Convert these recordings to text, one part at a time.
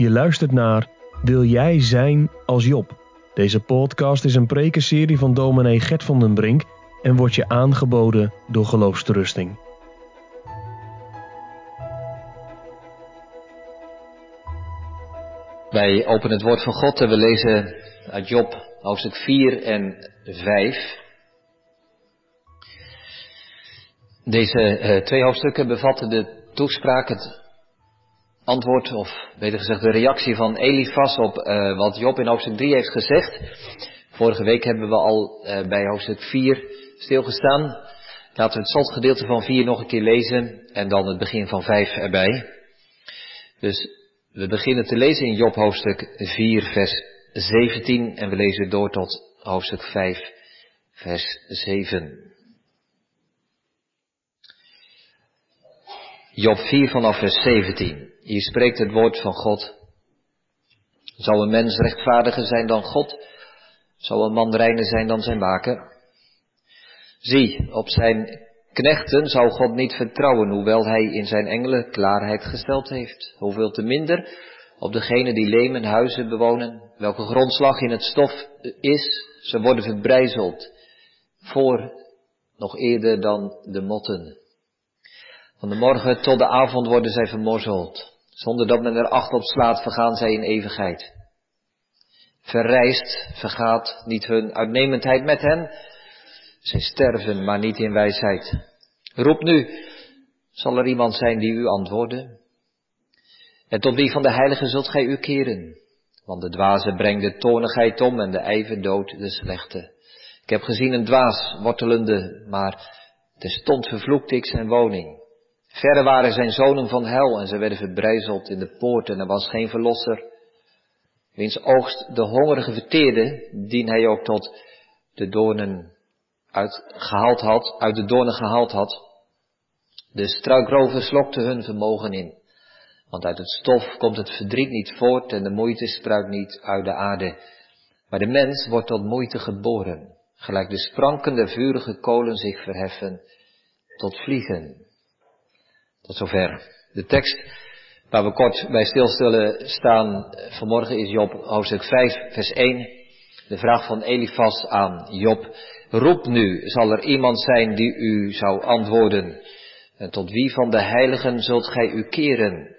Je luistert naar Wil jij zijn als Job? Deze podcast is een prekenserie van dominee Gert van den Brink en wordt je aangeboden door Geloofsterusting. Wij openen het woord van God en we lezen uit Job hoofdstuk 4 en 5. Deze uh, twee hoofdstukken bevatten de toespraak, het antwoord, of beter gezegd de reactie van Elifas op uh, wat Job in hoofdstuk 3 heeft gezegd. Vorige week hebben we al uh, bij hoofdstuk 4 stilgestaan. Laten we het slotgedeelte van 4 nog een keer lezen en dan het begin van 5 erbij. Dus we beginnen te lezen in Job hoofdstuk 4 vers 17 en we lezen door tot hoofdstuk 5 vers 7. Job 4 vanaf vers 17. Hier spreekt het woord van God. Zou een mens rechtvaardiger zijn dan God? Zou een man reiner zijn dan zijn maker? Zie, op zijn knechten zou God niet vertrouwen, hoewel hij in zijn engelen klaarheid gesteld heeft. Hoeveel te minder op degenen die lemen huizen bewonen, welke grondslag in het stof is, ze worden verbrijzeld, voor nog eerder dan de motten. Van de morgen tot de avond worden zij vermorzeld. Zonder dat men er acht op slaat, vergaan zij in eeuwigheid. Verrijst, vergaat niet hun uitnemendheid met hen. Zij sterven, maar niet in wijsheid. Roep nu, zal er iemand zijn die u antwoorden? En tot wie van de heiligen zult gij u keren? Want de dwaze brengt de toornigheid om en de ijver dood de slechte. Ik heb gezien een dwaas wortelende, maar terstond vervloekte ik zijn woning. Verre waren zijn zonen van hel en ze werden verbrijzeld in de poort en er was geen verlosser. Wiens oogst de hongerige verteerde, dien hij ook tot de doornen uitgehaald had, uit de doornen gehaald had. De struikrover slokte hun vermogen in. Want uit het stof komt het verdriet niet voort en de moeite spruit niet uit de aarde. Maar de mens wordt tot moeite geboren, gelijk de sprankende vurige kolen zich verheffen tot vliegen. Tot zover. De tekst waar we kort bij stilstellen staan vanmorgen is Job hoofdstuk 5 vers 1. De vraag van Elifas aan Job. Roep nu, zal er iemand zijn die u zou antwoorden? En tot wie van de heiligen zult gij u keren?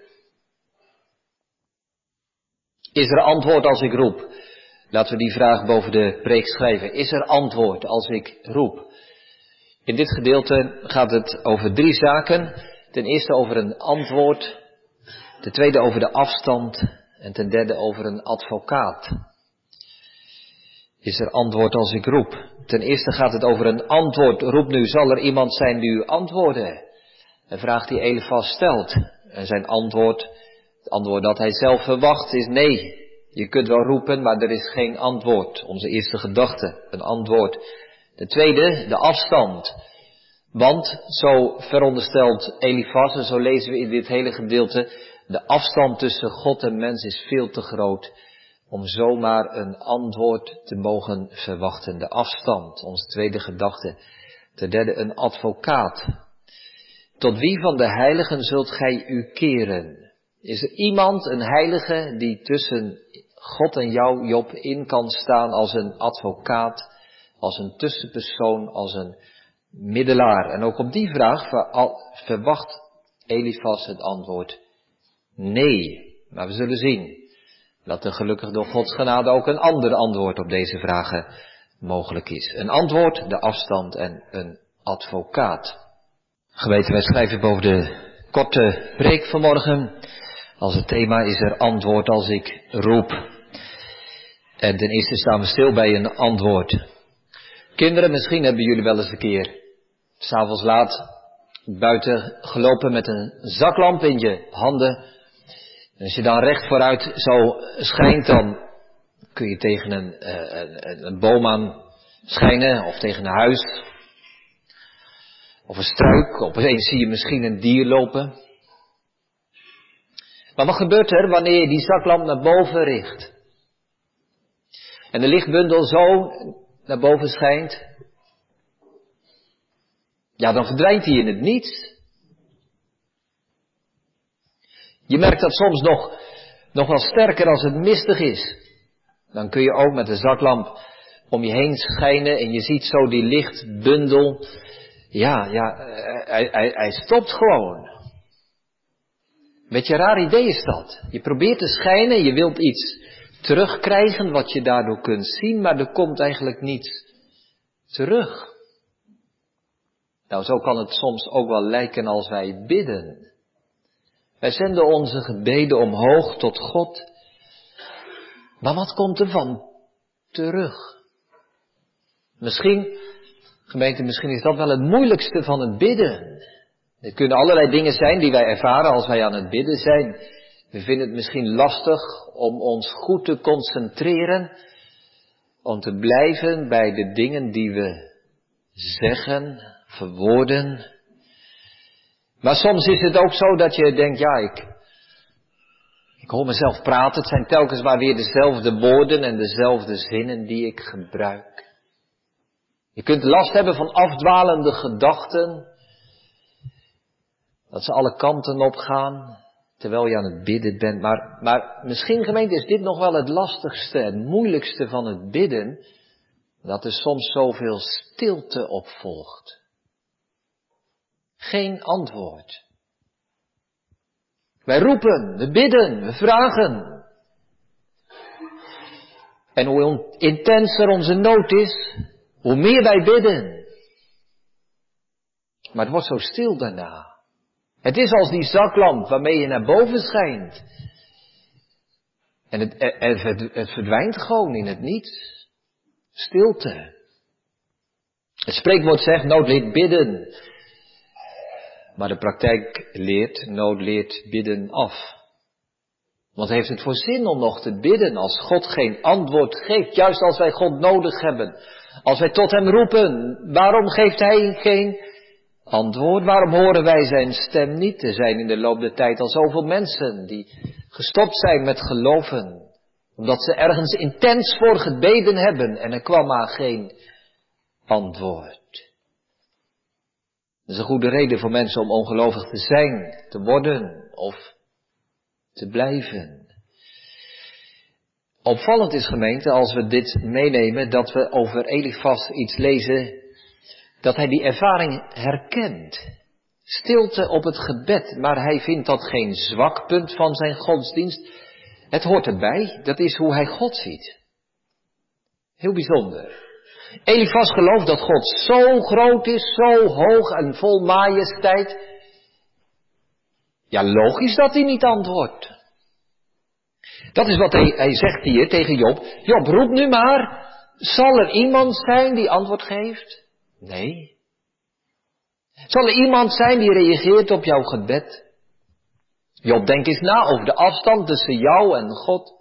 Is er antwoord als ik roep? Laten we die vraag boven de preek schrijven. Is er antwoord als ik roep? In dit gedeelte gaat het over drie zaken. Ten eerste over een antwoord, ten tweede over de afstand en ten derde over een advocaat. Is er antwoord als ik roep? Ten eerste gaat het over een antwoord. Roep nu, zal er iemand zijn die u antwoorden? Een vraag die Elefas stelt. En zijn antwoord, het antwoord dat hij zelf verwacht, is nee. Je kunt wel roepen, maar er is geen antwoord. Onze eerste gedachte, een antwoord. De tweede, de afstand. Want, zo veronderstelt Elifas, en zo lezen we in dit hele gedeelte, de afstand tussen God en mens is veel te groot om zomaar een antwoord te mogen verwachten. De afstand, onze tweede gedachte. Ten derde, een advocaat. Tot wie van de heiligen zult gij u keren? Is er iemand, een heilige, die tussen God en jou, Job, in kan staan als een advocaat, als een tussenpersoon, als een middelaar. En ook op die vraag verwacht Elifas het antwoord nee. Maar we zullen zien dat er gelukkig door Gods genade ook een ander antwoord op deze vragen mogelijk is. Een antwoord, de afstand en een advocaat. Geweten, wij schrijven boven de korte preek vanmorgen. Als het thema is er antwoord als ik roep. En ten eerste staan we stil bij een antwoord. Kinderen, misschien hebben jullie wel eens een keer s'avonds laat buiten gelopen met een zaklamp in je handen. En als je dan recht vooruit zo schijnt, dan kun je tegen een, eh, een, een boom aan schijnen of tegen een huis. Of een struik, opeens zie je misschien een dier lopen. Maar wat gebeurt er wanneer je die zaklamp naar boven richt? En de lichtbundel zo naar boven schijnt, ja, dan verdwijnt hij in het niets. Je merkt dat soms nog Nog wel sterker als het mistig is. Dan kun je ook met de zaklamp om je heen schijnen en je ziet zo die lichtbundel. Ja, ja, hij, hij, hij stopt gewoon. Met je raar idee is dat. Je probeert te schijnen, je wilt iets terugkrijgen wat je daardoor kunt zien, maar er komt eigenlijk niets terug. Nou, zo kan het soms ook wel lijken als wij bidden. Wij zenden onze gebeden omhoog tot God. Maar wat komt er van terug? Misschien, gemeente, misschien is dat wel het moeilijkste van het bidden. Er kunnen allerlei dingen zijn die wij ervaren als wij aan het bidden zijn. We vinden het misschien lastig om ons goed te concentreren, om te blijven bij de dingen die we zeggen, verwoorden. Maar soms is het ook zo dat je denkt, ja, ik, ik hoor mezelf praten. Het zijn telkens maar weer dezelfde woorden en dezelfde zinnen die ik gebruik. Je kunt last hebben van afdwalende gedachten. Dat ze alle kanten op gaan terwijl je aan het bidden bent. Maar, maar misschien gemeente is dit nog wel het lastigste en moeilijkste van het bidden. Dat er soms zoveel stilte op volgt. Geen antwoord. Wij roepen, we bidden, we vragen. En hoe intenser onze nood is, hoe meer wij bidden. Maar het wordt zo stil daarna. Het is als die zaklamp waarmee je naar boven schijnt. En het, het, het verdwijnt gewoon in het niets. Stilte. Het spreekwoord zegt, nood leert bidden. Maar de praktijk leert, nood leert bidden af. Want heeft het voor zin om nog te bidden als God geen antwoord geeft, juist als wij God nodig hebben? Als wij tot Hem roepen, waarom geeft Hij geen antwoord? Waarom horen wij Zijn stem niet? Er zijn in de loop der tijd al zoveel mensen die gestopt zijn met geloven, omdat ze ergens intens voor gebeden hebben en er kwam maar geen antwoord. Dat is een goede reden voor mensen om ongelovig te zijn, te worden of te blijven. Opvallend is gemeente, als we dit meenemen, dat we over Elifas iets lezen, dat hij die ervaring herkent. Stilte op het gebed, maar hij vindt dat geen zwak punt van zijn godsdienst. Het hoort erbij, dat is hoe hij God ziet. Heel bijzonder. Elifas gelooft dat God zo groot is, zo hoog en vol majesteit. Ja, logisch dat hij niet antwoordt. Dat is wat hij, hij zegt hier tegen Job. Job, roep nu maar. Zal er iemand zijn die antwoord geeft? Nee. Zal er iemand zijn die reageert op jouw gebed? Job, denk eens na over de afstand tussen jou en God.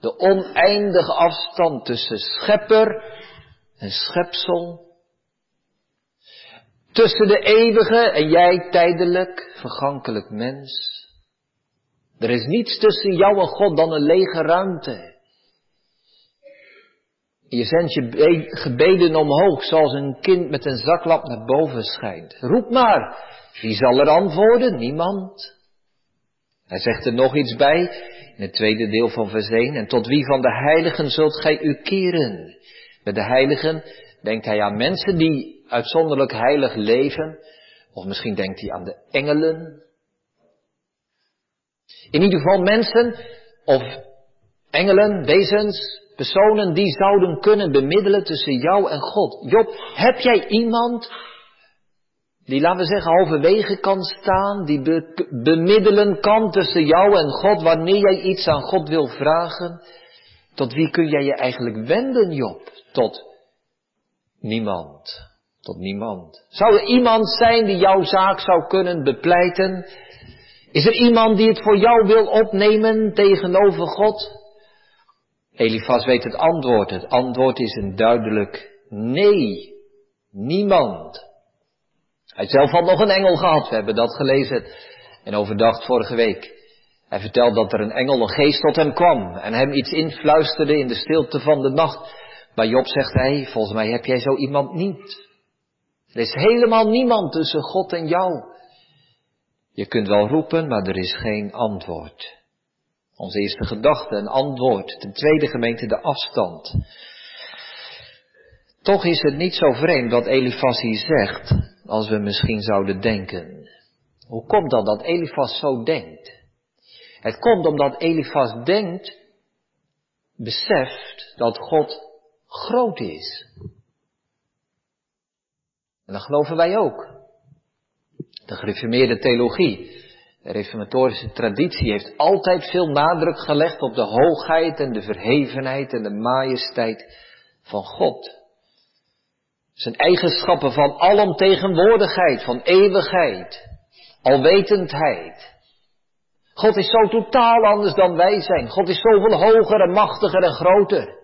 De oneindige afstand tussen schepper een schepsel. Tussen de eeuwige en jij tijdelijk, vergankelijk mens. Er is niets tussen jou en God dan een lege ruimte. Je zendt je gebeden omhoog, zoals een kind met een zaklap naar boven schijnt. Roep maar, wie zal er antwoorden? Niemand. Hij zegt er nog iets bij, in het tweede deel van vers 1. En tot wie van de heiligen zult gij u keren? Met de heiligen denkt hij aan mensen die uitzonderlijk heilig leven. Of misschien denkt hij aan de engelen. In ieder geval mensen of engelen, wezens, personen die zouden kunnen bemiddelen tussen jou en God. Job, heb jij iemand die, laten we zeggen, halverwege kan staan, die bemiddelen kan tussen jou en God wanneer jij iets aan God wil vragen? Tot wie kun jij je eigenlijk wenden, Job? Tot niemand. Tot niemand. Zou er iemand zijn die jouw zaak zou kunnen bepleiten? Is er iemand die het voor jou wil opnemen tegenover God? Elifas weet het antwoord. Het antwoord is een duidelijk nee. Niemand. Hij zelf had nog een engel gehad. We hebben dat gelezen en overdacht vorige week. Hij vertelt dat er een engel, een geest tot hem kwam en hem iets influisterde in de stilte van de nacht. Maar Job zegt hij, volgens mij heb jij zo iemand niet. Er is helemaal niemand tussen God en jou. Je kunt wel roepen, maar er is geen antwoord. Onze eerste gedachte, een antwoord. Ten tweede gemeente, de afstand. Toch is het niet zo vreemd wat Elifas hier zegt, als we misschien zouden denken. Hoe komt dat dat Elifas zo denkt? Het komt omdat Elifas denkt, beseft dat God groot is. En dat geloven wij ook. De gereformeerde theologie, de reformatorische traditie heeft altijd veel nadruk gelegd op de hoogheid en de verhevenheid en de majesteit van God. Zijn eigenschappen van alomtegenwoordigheid, van eeuwigheid, alwetendheid. God is zo totaal anders dan wij zijn. God is zoveel hoger en machtiger en groter.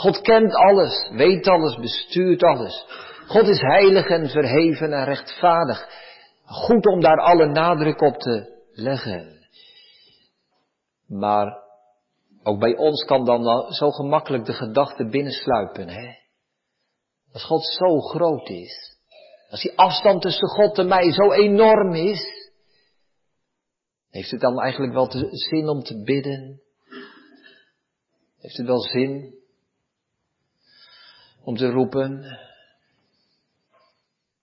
God kent alles, weet alles, bestuurt alles. God is heilig en verheven en rechtvaardig. Goed om daar alle nadruk op te leggen. Maar ook bij ons kan dan zo gemakkelijk de gedachte binnensluipen, hè? Als God zo groot is, als die afstand tussen God en mij zo enorm is, heeft het dan eigenlijk wel zin om te bidden? Heeft het wel zin om te roepen?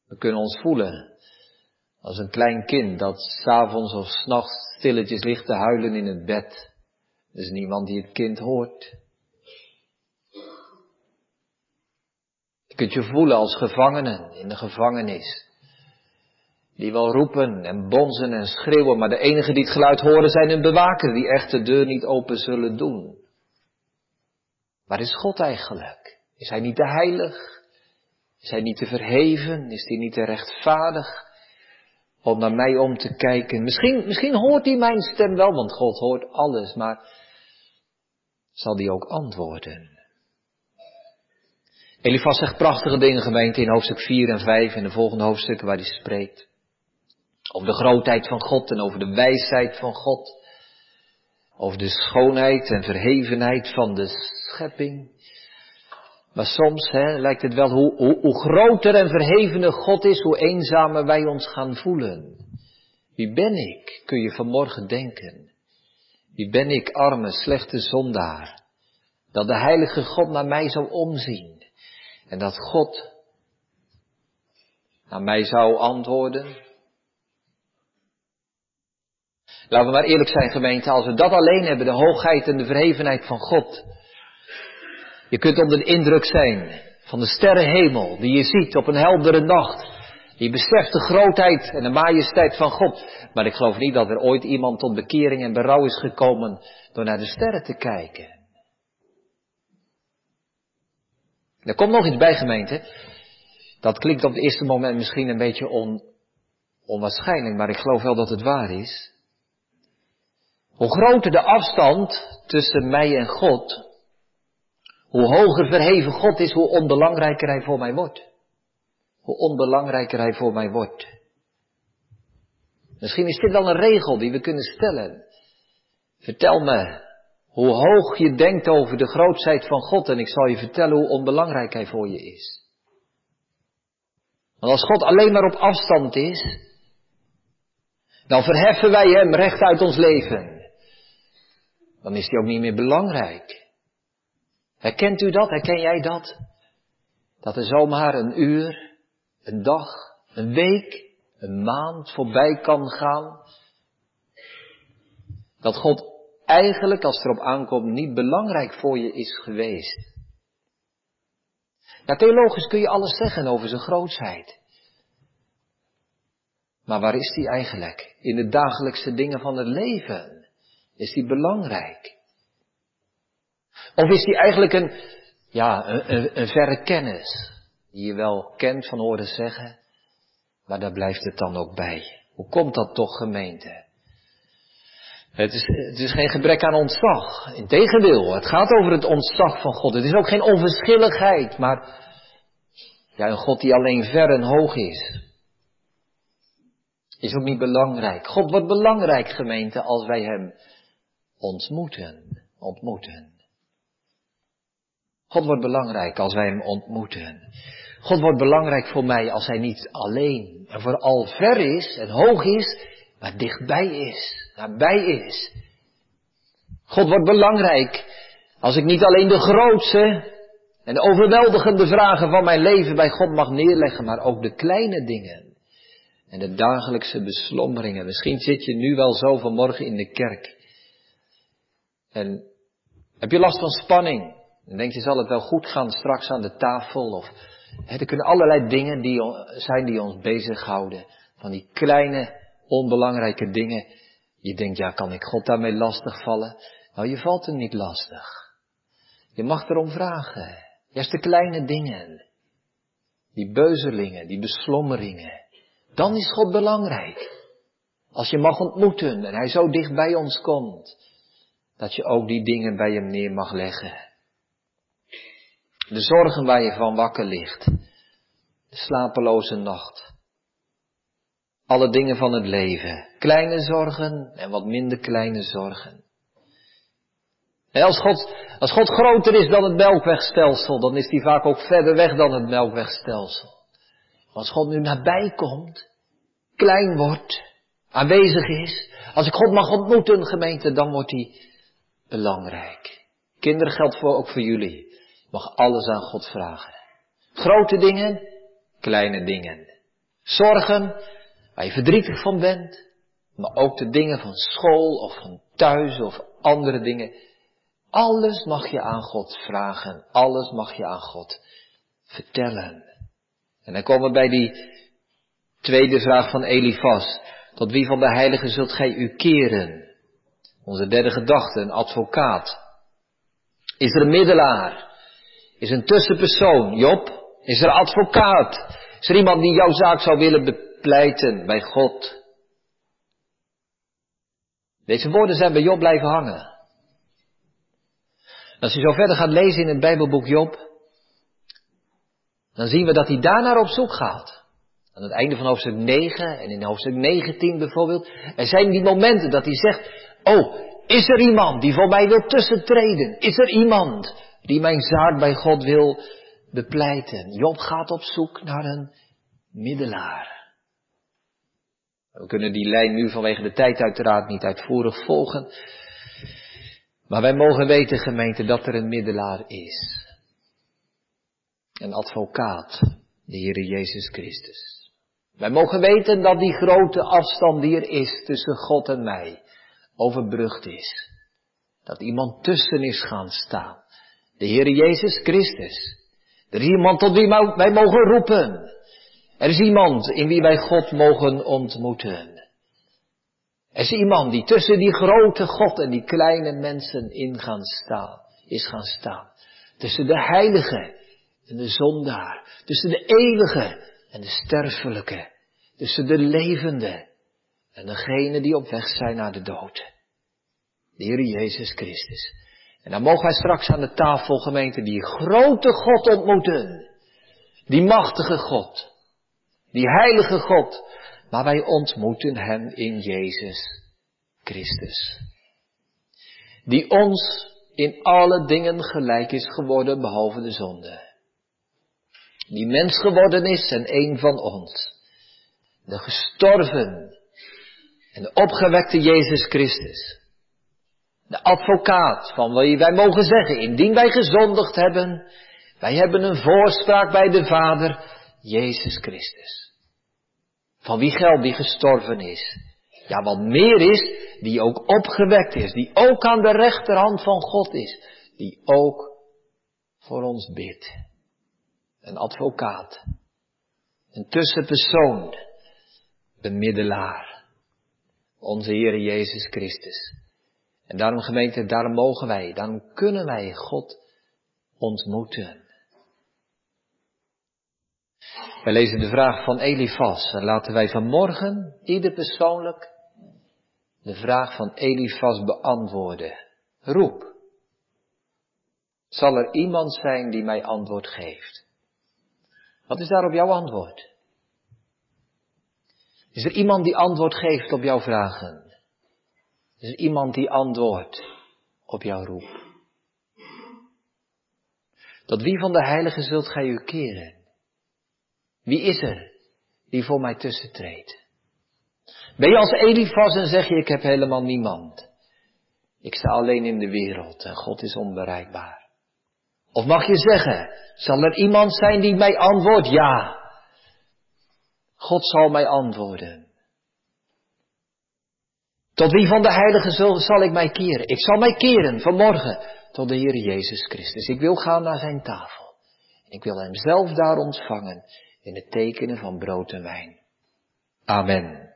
We kunnen ons voelen als een klein kind dat s'avonds of s'nachts stilletjes ligt te huilen in het bed. Er is niemand die het kind hoort. Je kunt je voelen als gevangenen in de gevangenis. Die wel roepen en bonzen en schreeuwen, maar de enigen die het geluid horen zijn hun bewaker, die echt de deur niet open zullen doen. Waar is God eigenlijk? Is Hij niet te heilig? Is Hij niet te verheven? Is Hij niet te rechtvaardig? Om naar mij om te kijken. Misschien, misschien hoort Hij mijn stem wel, want God hoort alles, maar zal Hij ook antwoorden? Elifas zegt prachtige dingen, gemeente, in hoofdstuk 4 en 5 en de volgende hoofdstukken waar hij spreekt. Over de grootheid van God en over de wijsheid van God. Over de schoonheid en verhevenheid van de schepping. Maar soms hè, lijkt het wel hoe, hoe, hoe groter en verhevener God is, hoe eenzamer wij ons gaan voelen. Wie ben ik, kun je vanmorgen denken. Wie ben ik, arme, slechte zondaar, dat de heilige God naar mij zou omzien en dat God naar mij zou antwoorden. Laten we maar eerlijk zijn gemeente, als we dat alleen hebben, de hoogheid en de verhevenheid van God, je kunt onder de indruk zijn van de sterrenhemel die je ziet op een heldere nacht. Je beseft de grootheid en de majesteit van God. Maar ik geloof niet dat er ooit iemand tot bekering en berouw is gekomen door naar de sterren te kijken. Er komt nog iets bij gemeente. Dat klinkt op het eerste moment misschien een beetje on, onwaarschijnlijk, maar ik geloof wel dat het waar is. Hoe groter de afstand tussen mij en God, hoe hoger verheven God is, hoe onbelangrijker Hij voor mij wordt. Hoe onbelangrijker Hij voor mij wordt. Misschien is dit wel een regel die we kunnen stellen. Vertel me hoe hoog je denkt over de grootheid van God en ik zal je vertellen hoe onbelangrijk Hij voor je is. Want als God alleen maar op afstand is, dan verheffen wij Hem recht uit ons leven. Dan is Hij ook niet meer belangrijk. Herkent u dat? Herken jij dat? Dat er zomaar een uur, een dag, een week, een maand voorbij kan gaan. Dat God eigenlijk, als het erop aankomt, niet belangrijk voor je is geweest. Ja, theologisch kun je alles zeggen over zijn grootheid. Maar waar is die eigenlijk? In de dagelijkse dingen van het leven. Is die belangrijk? Of is die eigenlijk een, ja, een, een, verre kennis, die je wel kent van horen zeggen, maar daar blijft het dan ook bij. Hoe komt dat toch, gemeente? Het is, het is geen gebrek aan ontzag. Integendeel, het gaat over het ontzag van God. Het is ook geen onverschilligheid, maar ja, een God die alleen ver en hoog is. Is ook niet belangrijk. God wordt belangrijk, gemeente, als wij Hem ontmoeten. Ontmoeten. God wordt belangrijk als wij Hem ontmoeten. God wordt belangrijk voor mij als Hij niet alleen en vooral ver is en hoog is, maar dichtbij is, nabij is. God wordt belangrijk als ik niet alleen de grootste en overweldigende vragen van mijn leven bij God mag neerleggen, maar ook de kleine dingen en de dagelijkse beslommeringen. Misschien zit je nu wel zo vanmorgen in de kerk en heb je last van spanning. Dan denk je, zal het wel goed gaan straks aan de tafel? Of hè, er kunnen allerlei dingen die, zijn die ons bezighouden. Van die kleine, onbelangrijke dingen. Je denkt, ja, kan ik God daarmee lastigvallen? Nou, je valt er niet lastig. Je mag erom vragen. Juist de kleine dingen. Die beuzelingen, die beslommeringen. Dan is God belangrijk. Als je mag ontmoeten en Hij zo dicht bij ons komt. Dat je ook die dingen bij Hem neer mag leggen. De zorgen waar je van wakker ligt. De slapeloze nacht. Alle dingen van het leven. Kleine zorgen en wat minder kleine zorgen. En als God, als God groter is dan het melkwegstelsel, dan is hij vaak ook verder weg dan het melkwegstelsel. Als God nu nabij komt, klein wordt, aanwezig is, als ik God mag ontmoeten, gemeente, dan wordt hij belangrijk. Kinderen geldt voor, ook voor jullie. Mag alles aan God vragen. Grote dingen, kleine dingen. Zorgen, waar je verdrietig van bent, maar ook de dingen van school of van thuis of andere dingen. Alles mag je aan God vragen, alles mag je aan God vertellen. En dan komen we bij die tweede vraag van Elifas. Tot wie van de heiligen zult gij u keren? Onze derde gedachte, een advocaat. Is er een middelaar? Is een tussenpersoon? Job? Is er advocaat? Is er iemand die jouw zaak zou willen bepleiten bij God? Deze woorden zijn bij Job blijven hangen. Als je zo verder gaat lezen in het Bijbelboek Job, dan zien we dat hij daarnaar op zoek gaat. Aan het einde van hoofdstuk 9 en in hoofdstuk 19 bijvoorbeeld. Er zijn die momenten dat hij zegt, oh, is er iemand die voor mij wil tussentreden? Is er iemand die mijn zaak bij God wil bepleiten? Job gaat op zoek naar een middelaar. We kunnen die lijn nu vanwege de tijd uiteraard niet uitvoerig volgen. Maar wij mogen weten, gemeente, dat er een middelaar is. Een advocaat, de Heer Jezus Christus. Wij mogen weten dat die grote afstand die er is tussen God en mij overbrugd is. Dat iemand tussen is gaan staan. De Heer Jezus Christus. Er is iemand tot wie wij mogen roepen. Er is iemand in wie wij God mogen ontmoeten. Er is iemand die tussen die grote God en die kleine mensen in gaan staan, is gaan staan. Tussen de heilige en de zondaar. Tussen de eeuwige en de sterfelijke. Tussen de levende en degene die op weg zijn naar de dood. De Heer Jezus Christus. En dan mogen wij straks aan de tafel gemeente die grote God ontmoeten. Die machtige God. Die heilige God maar wij ontmoeten Hem in Jezus Christus. Die ons in alle dingen gelijk is geworden behalve de zonde. Die mens geworden is en een van ons. De gestorven en de opgewekte Jezus Christus. De advocaat van wie wij mogen zeggen, indien wij gezondigd hebben, wij hebben een voorspraak bij de Vader, Jezus Christus. Van wie geldt die gestorven is? Ja, wat meer is, die ook opgewekt is, die ook aan de rechterhand van God is, die ook voor ons bidt. Een advocaat, een tussenpersoon, een middelaar, onze Heer Jezus Christus. En daarom gemeente, daarom mogen wij, daarom kunnen wij God ontmoeten. Wij lezen de vraag van Elifas en laten wij vanmorgen ieder persoonlijk de vraag van Elifas beantwoorden. Roep. Zal er iemand zijn die mij antwoord geeft? Wat is daarop jouw antwoord? Is er iemand die antwoord geeft op jouw vragen? Is iemand die antwoordt op jouw roep? Tot wie van de heiligen zult gij u keren? Wie is er die voor mij tussentreedt? Ben je als Elifas en zeg je ik heb helemaal niemand? Ik sta alleen in de wereld en God is onbereikbaar. Of mag je zeggen, zal er iemand zijn die mij antwoordt? Ja. God zal mij antwoorden. Tot wie van de heiligen zal, zal ik mij keren? Ik zal mij keren vanmorgen tot de Heer Jezus Christus. Ik wil gaan naar zijn tafel. Ik wil hem zelf daar ontvangen in het tekenen van brood en wijn. Amen.